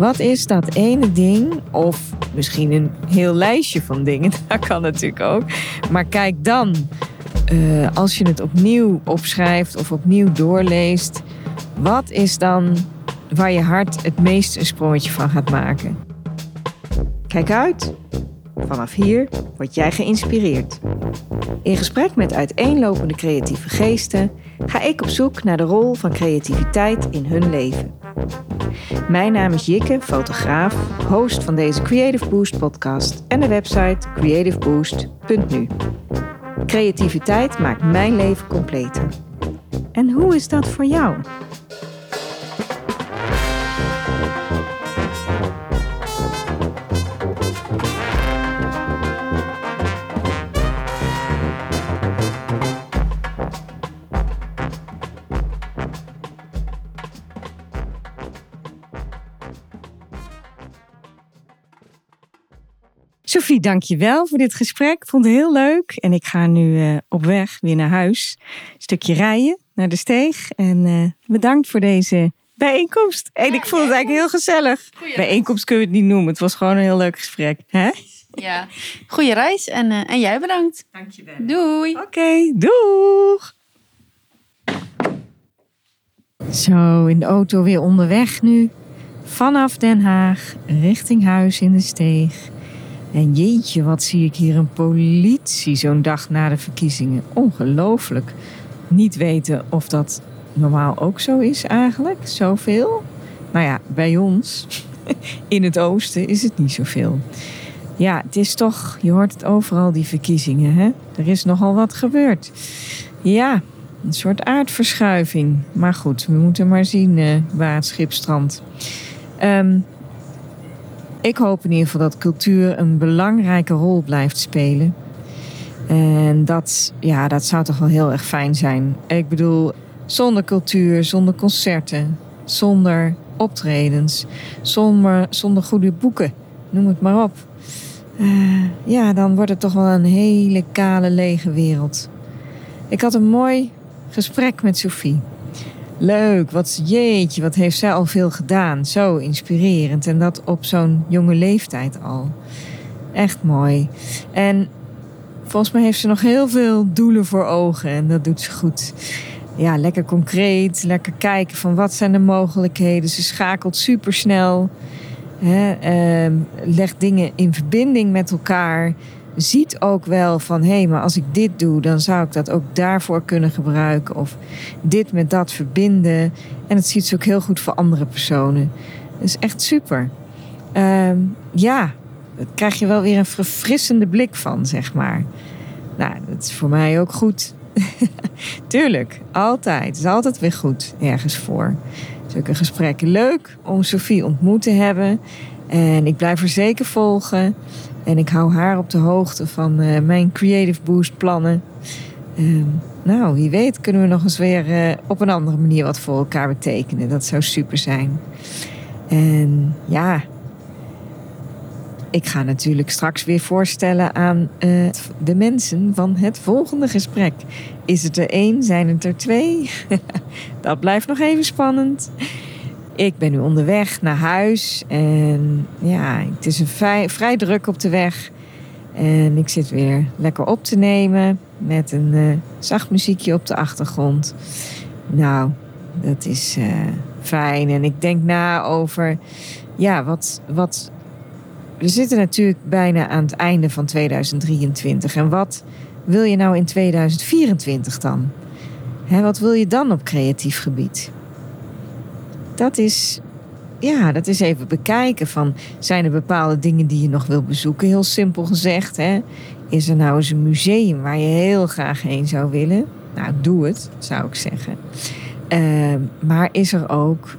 Wat is dat ene ding, of misschien een heel lijstje van dingen, dat kan natuurlijk ook. Maar kijk dan, uh, als je het opnieuw opschrijft of opnieuw doorleest, wat is dan waar je hart het meest een sprongetje van gaat maken? Kijk uit! Vanaf hier word jij geïnspireerd. In gesprek met uiteenlopende creatieve geesten ga ik op zoek naar de rol van creativiteit in hun leven. Mijn naam is Jikke, fotograaf, host van deze Creative Boost podcast en de website creativeboost.nu. Creativiteit maakt mijn leven completer. En hoe is dat voor jou? Sophie, dank je wel voor dit gesprek. Ik vond het heel leuk. En ik ga nu uh, op weg weer naar huis. Een stukje rijden naar de steeg. En uh, bedankt voor deze bijeenkomst. En ik vond het eigenlijk heel gezellig. Bijeenkomst kun je het niet noemen. Het was gewoon een heel leuk gesprek. Hè? Ja, goede reis. En, uh, en jij bedankt. Dank je wel. Doei. Oké, okay, doeg. Zo, in de auto weer onderweg nu. Vanaf Den Haag richting huis in de steeg. En jeetje, wat zie ik hier een politie zo'n dag na de verkiezingen. Ongelooflijk. Niet weten of dat normaal ook zo is eigenlijk, zoveel. Nou ja, bij ons in het oosten is het niet zoveel. Ja, het is toch, je hoort het overal, die verkiezingen. Hè? Er is nogal wat gebeurd. Ja, een soort aardverschuiving. Maar goed, we moeten maar zien uh, waar het schip strandt. Um, ik hoop in ieder geval dat cultuur een belangrijke rol blijft spelen. En dat, ja, dat zou toch wel heel erg fijn zijn. Ik bedoel, zonder cultuur, zonder concerten, zonder optredens, zonder, zonder goede boeken, noem het maar op. Uh, ja, dan wordt het toch wel een hele kale, lege wereld. Ik had een mooi gesprek met Sophie. Leuk, wat jeetje, wat heeft zij al veel gedaan. Zo inspirerend. En dat op zo'n jonge leeftijd al. Echt mooi. En volgens mij heeft ze nog heel veel doelen voor ogen. En dat doet ze goed. Ja, lekker concreet. Lekker kijken van wat zijn de mogelijkheden. Ze schakelt supersnel. Hè, eh, legt dingen in verbinding met elkaar ziet ook wel van hé, hey, maar als ik dit doe, dan zou ik dat ook daarvoor kunnen gebruiken. Of dit met dat verbinden. En het ziet ze ook heel goed voor andere personen. Dat is echt super. Uh, ja, daar krijg je wel weer een verfrissende blik van, zeg maar. Nou, dat is voor mij ook goed. Tuurlijk, altijd. Het is altijd weer goed ergens voor. Zulke gesprekken leuk om Sophie ontmoet te hebben. En ik blijf er zeker volgen. En ik hou haar op de hoogte van uh, mijn Creative Boost plannen. Uh, nou, wie weet kunnen we nog eens weer uh, op een andere manier wat voor elkaar betekenen. Dat zou super zijn. En ja, ik ga natuurlijk straks weer voorstellen aan uh, de mensen van het volgende gesprek. Is het er één? Zijn het er twee? dat blijft nog even spannend. Ik ben nu onderweg naar huis en ja, het is een vrij, druk op de weg. En ik zit weer lekker op te nemen met een uh, zacht muziekje op de achtergrond. Nou, dat is uh, fijn. En ik denk na over, ja, wat, wat. We zitten natuurlijk bijna aan het einde van 2023. En wat wil je nou in 2024 dan? He, wat wil je dan op creatief gebied? Dat is, ja, dat is even bekijken van, zijn er bepaalde dingen die je nog wil bezoeken? Heel simpel gezegd, hè? Is er nou eens een museum waar je heel graag heen zou willen? Nou, doe het, zou ik zeggen. Uh, maar is er ook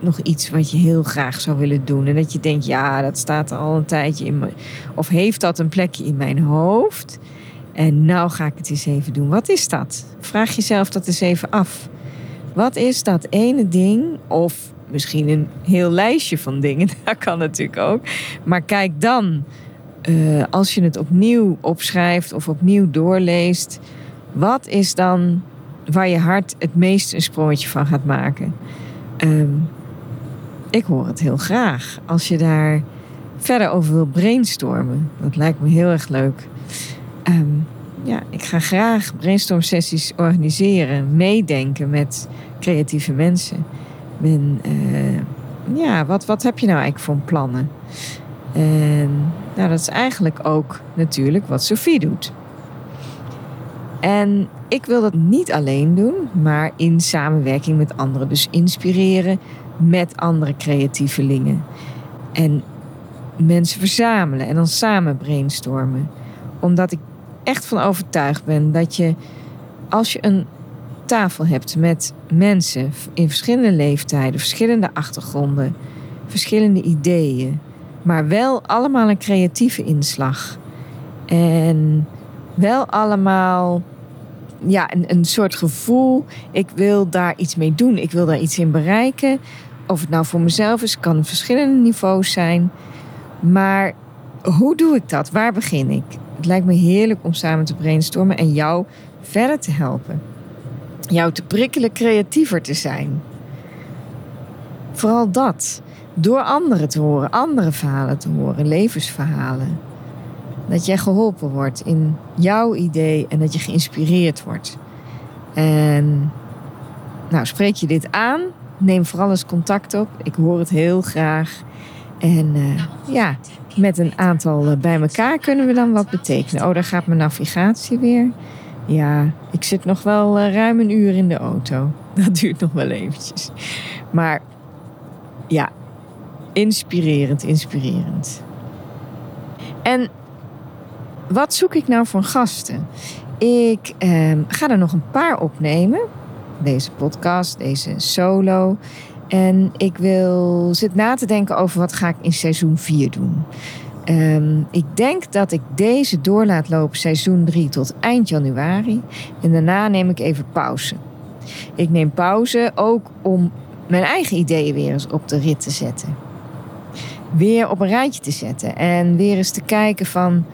nog iets wat je heel graag zou willen doen? En dat je denkt, ja, dat staat al een tijdje in mijn... Of heeft dat een plekje in mijn hoofd? En nou ga ik het eens even doen. Wat is dat? Vraag jezelf dat eens even af. Wat is dat ene ding, of misschien een heel lijstje van dingen, dat kan natuurlijk ook. Maar kijk dan, uh, als je het opnieuw opschrijft of opnieuw doorleest, wat is dan waar je hart het meest een sprongetje van gaat maken? Um, ik hoor het heel graag. Als je daar verder over wil brainstormen, dat lijkt me heel erg leuk. Ehm, ja, ik ga graag brainstorm sessies organiseren, meedenken met creatieve mensen. En, uh, ja, wat, wat heb je nou eigenlijk voor plannen? En nou, dat is eigenlijk ook natuurlijk wat Sophie doet. En ik wil dat niet alleen doen, maar in samenwerking met anderen. Dus inspireren met andere creatievelingen. En mensen verzamelen en dan samen brainstormen. Omdat ik echt van overtuigd ben dat je, als je een tafel hebt met mensen in verschillende leeftijden, verschillende achtergronden, verschillende ideeën, maar wel allemaal een creatieve inslag. En wel allemaal ja, een, een soort gevoel. Ik wil daar iets mee doen. Ik wil daar iets in bereiken. Of het nou voor mezelf is, kan verschillende niveaus zijn. Maar hoe doe ik dat? Waar begin ik? Het lijkt me heerlijk om samen te brainstormen en jou verder te helpen. Jou te prikkelen creatiever te zijn. Vooral dat. Door anderen te horen, andere verhalen te horen, levensverhalen. Dat jij geholpen wordt in jouw idee en dat je geïnspireerd wordt. En nou, spreek je dit aan, neem vooral eens contact op. Ik hoor het heel graag. En uh, ja, met een aantal eh, bij elkaar kunnen we dan wat betekenen. Oh, daar gaat mijn navigatie weer. Ja, ik zit nog wel uh, ruim een uur in de auto. Dat duurt nog wel eventjes. Maar ja, inspirerend, inspirerend. En wat zoek ik nou voor gasten? Ik eh, ga er nog een paar opnemen. Deze podcast, deze solo. En ik wil zit na te denken over wat ga ik in seizoen 4 doen. Um, ik denk dat ik deze door laat lopen seizoen 3 tot eind januari. En daarna neem ik even pauze. Ik neem pauze ook om mijn eigen ideeën weer eens op de rit te zetten. Weer op een rijtje te zetten. En weer eens te kijken van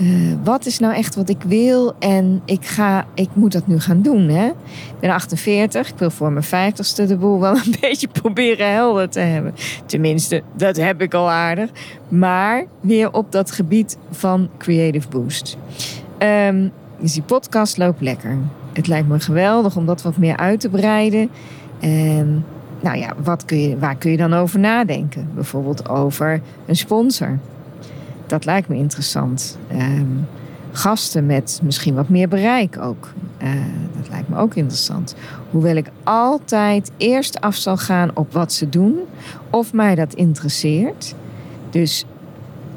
uh, wat is nou echt wat ik wil en ik, ga, ik moet dat nu gaan doen. Hè? Ik ben 48, ik wil voor mijn 50ste de boel wel een beetje proberen helder te hebben. Tenminste, dat heb ik al aardig. Maar weer op dat gebied van Creative Boost. Um, dus die podcast loopt lekker. Het lijkt me geweldig om dat wat meer uit te breiden. En nou ja, wat kun je, waar kun je dan over nadenken? Bijvoorbeeld over een sponsor dat lijkt me interessant. Ehm, gasten met misschien wat meer bereik ook. Uh, dat lijkt me ook interessant. Hoewel ik altijd eerst af zal gaan op wat ze doen, of mij dat interesseert. Dus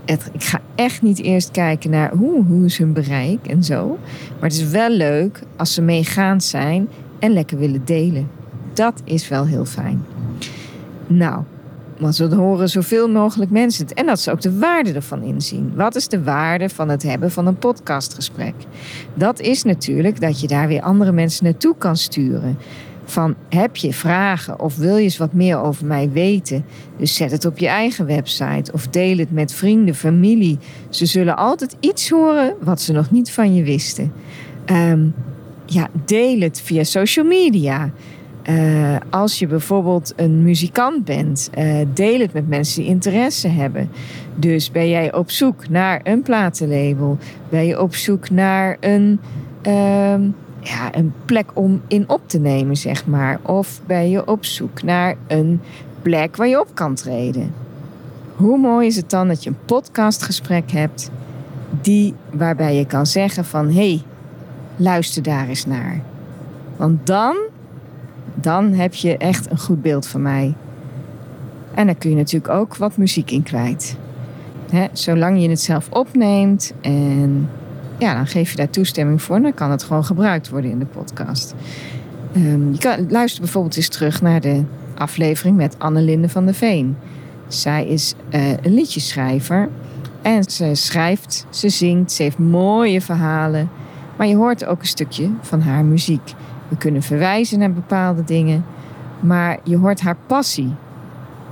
het, ik ga echt niet eerst kijken naar hoe, hoe is hun bereik en zo. Maar het is wel leuk als ze meegaand zijn en lekker willen delen. Dat is wel heel fijn. Nou, want zo horen zoveel mogelijk mensen het. En dat ze ook de waarde ervan inzien. Wat is de waarde van het hebben van een podcastgesprek? Dat is natuurlijk dat je daar weer andere mensen naartoe kan sturen. Van heb je vragen of wil je eens wat meer over mij weten? Dus zet het op je eigen website of deel het met vrienden, familie. Ze zullen altijd iets horen wat ze nog niet van je wisten. Um, ja, deel het via social media. Uh, als je bijvoorbeeld een muzikant bent, uh, deel het met mensen die interesse hebben. Dus ben jij op zoek naar een platenlabel? Ben je op zoek naar een, uh, ja, een plek om in op te nemen, zeg maar? Of ben je op zoek naar een plek waar je op kan treden? Hoe mooi is het dan dat je een podcastgesprek hebt die, waarbij je kan zeggen van... hé, hey, luister daar eens naar. Want dan dan heb je echt een goed beeld van mij. En dan kun je natuurlijk ook wat muziek in kwijt. zolang je het zelf opneemt en ja, dan geef je daar toestemming voor, dan kan het gewoon gebruikt worden in de podcast. Um, je kan, luister bijvoorbeeld eens terug naar de aflevering met Annelinde van der Veen. Zij is uh, een liedjeschrijver en ze schrijft, ze zingt, ze heeft mooie verhalen. Maar je hoort ook een stukje van haar muziek. We kunnen verwijzen naar bepaalde dingen. Maar je hoort haar passie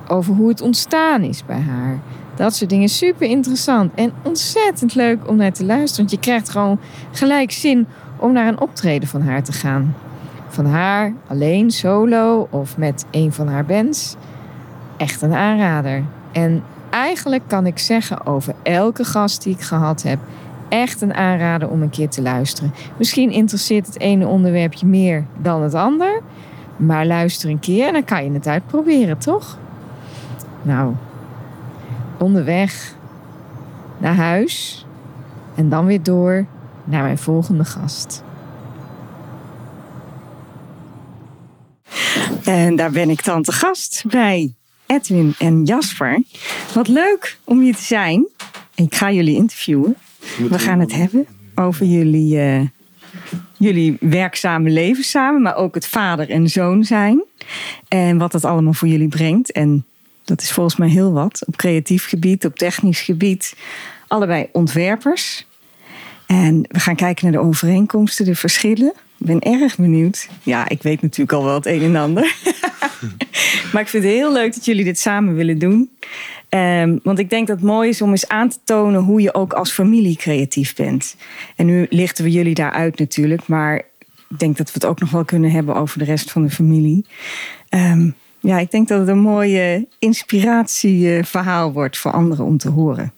over hoe het ontstaan is bij haar. Dat soort dingen super interessant en ontzettend leuk om naar te luisteren. Want je krijgt gewoon gelijk zin om naar een optreden van haar te gaan. Van haar alleen, solo of met een van haar bands. echt een aanrader. En eigenlijk kan ik zeggen over elke gast die ik gehad heb, echt een aanrader om een keer te luisteren. Misschien interesseert het ene onderwerp je meer dan het ander, maar luister een keer en dan kan je het uitproberen, toch? Nou, onderweg naar huis en dan weer door naar mijn volgende gast. En daar ben ik dan te gast bij Edwin en Jasper. Wat leuk om hier te zijn. Ik ga jullie interviewen. We gaan het hebben over jullie, uh, jullie werkzame leven samen, maar ook het vader en zoon zijn. En wat dat allemaal voor jullie brengt. En dat is volgens mij heel wat. Op creatief gebied, op technisch gebied. Allebei ontwerpers. En we gaan kijken naar de overeenkomsten, de verschillen. Ik ben erg benieuwd. Ja, ik weet natuurlijk al wel het een en ander. maar ik vind het heel leuk dat jullie dit samen willen doen. Um, want ik denk dat het mooi is om eens aan te tonen hoe je ook als familie creatief bent. En nu lichten we jullie daaruit natuurlijk, maar ik denk dat we het ook nog wel kunnen hebben over de rest van de familie. Um, ja, ik denk dat het een mooie inspiratieverhaal wordt voor anderen om te horen.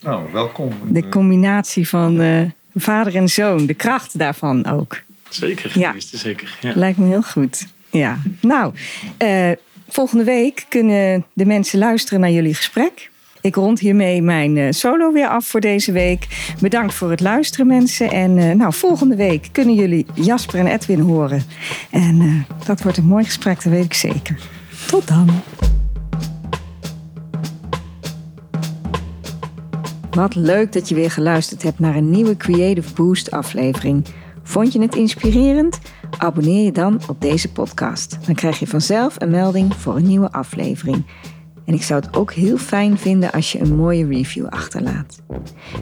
Nou, welkom. De combinatie van uh, vader en zoon, de kracht daarvan ook. Zeker, ja. zeker. Ja. Lijkt me heel goed. Ja, nou, uh, volgende week kunnen de mensen luisteren naar jullie gesprek. Ik rond hiermee mijn uh, solo weer af voor deze week. Bedankt voor het luisteren, mensen. En uh, nou, volgende week kunnen jullie Jasper en Edwin horen. En uh, dat wordt een mooi gesprek, dat weet ik zeker. Tot dan. Wat leuk dat je weer geluisterd hebt naar een nieuwe Creative Boost aflevering. Vond je het inspirerend? Abonneer je dan op deze podcast. Dan krijg je vanzelf een melding voor een nieuwe aflevering. En ik zou het ook heel fijn vinden als je een mooie review achterlaat.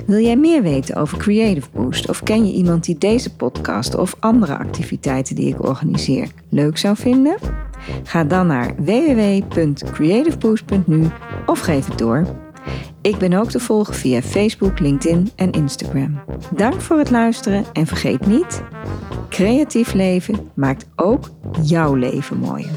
Wil jij meer weten over Creative Boost of ken je iemand die deze podcast of andere activiteiten die ik organiseer leuk zou vinden? Ga dan naar www.creativeboost.nu of geef het door. Ik ben ook te volgen via Facebook, LinkedIn en Instagram. Dank voor het luisteren en vergeet niet: creatief leven maakt ook jouw leven mooier.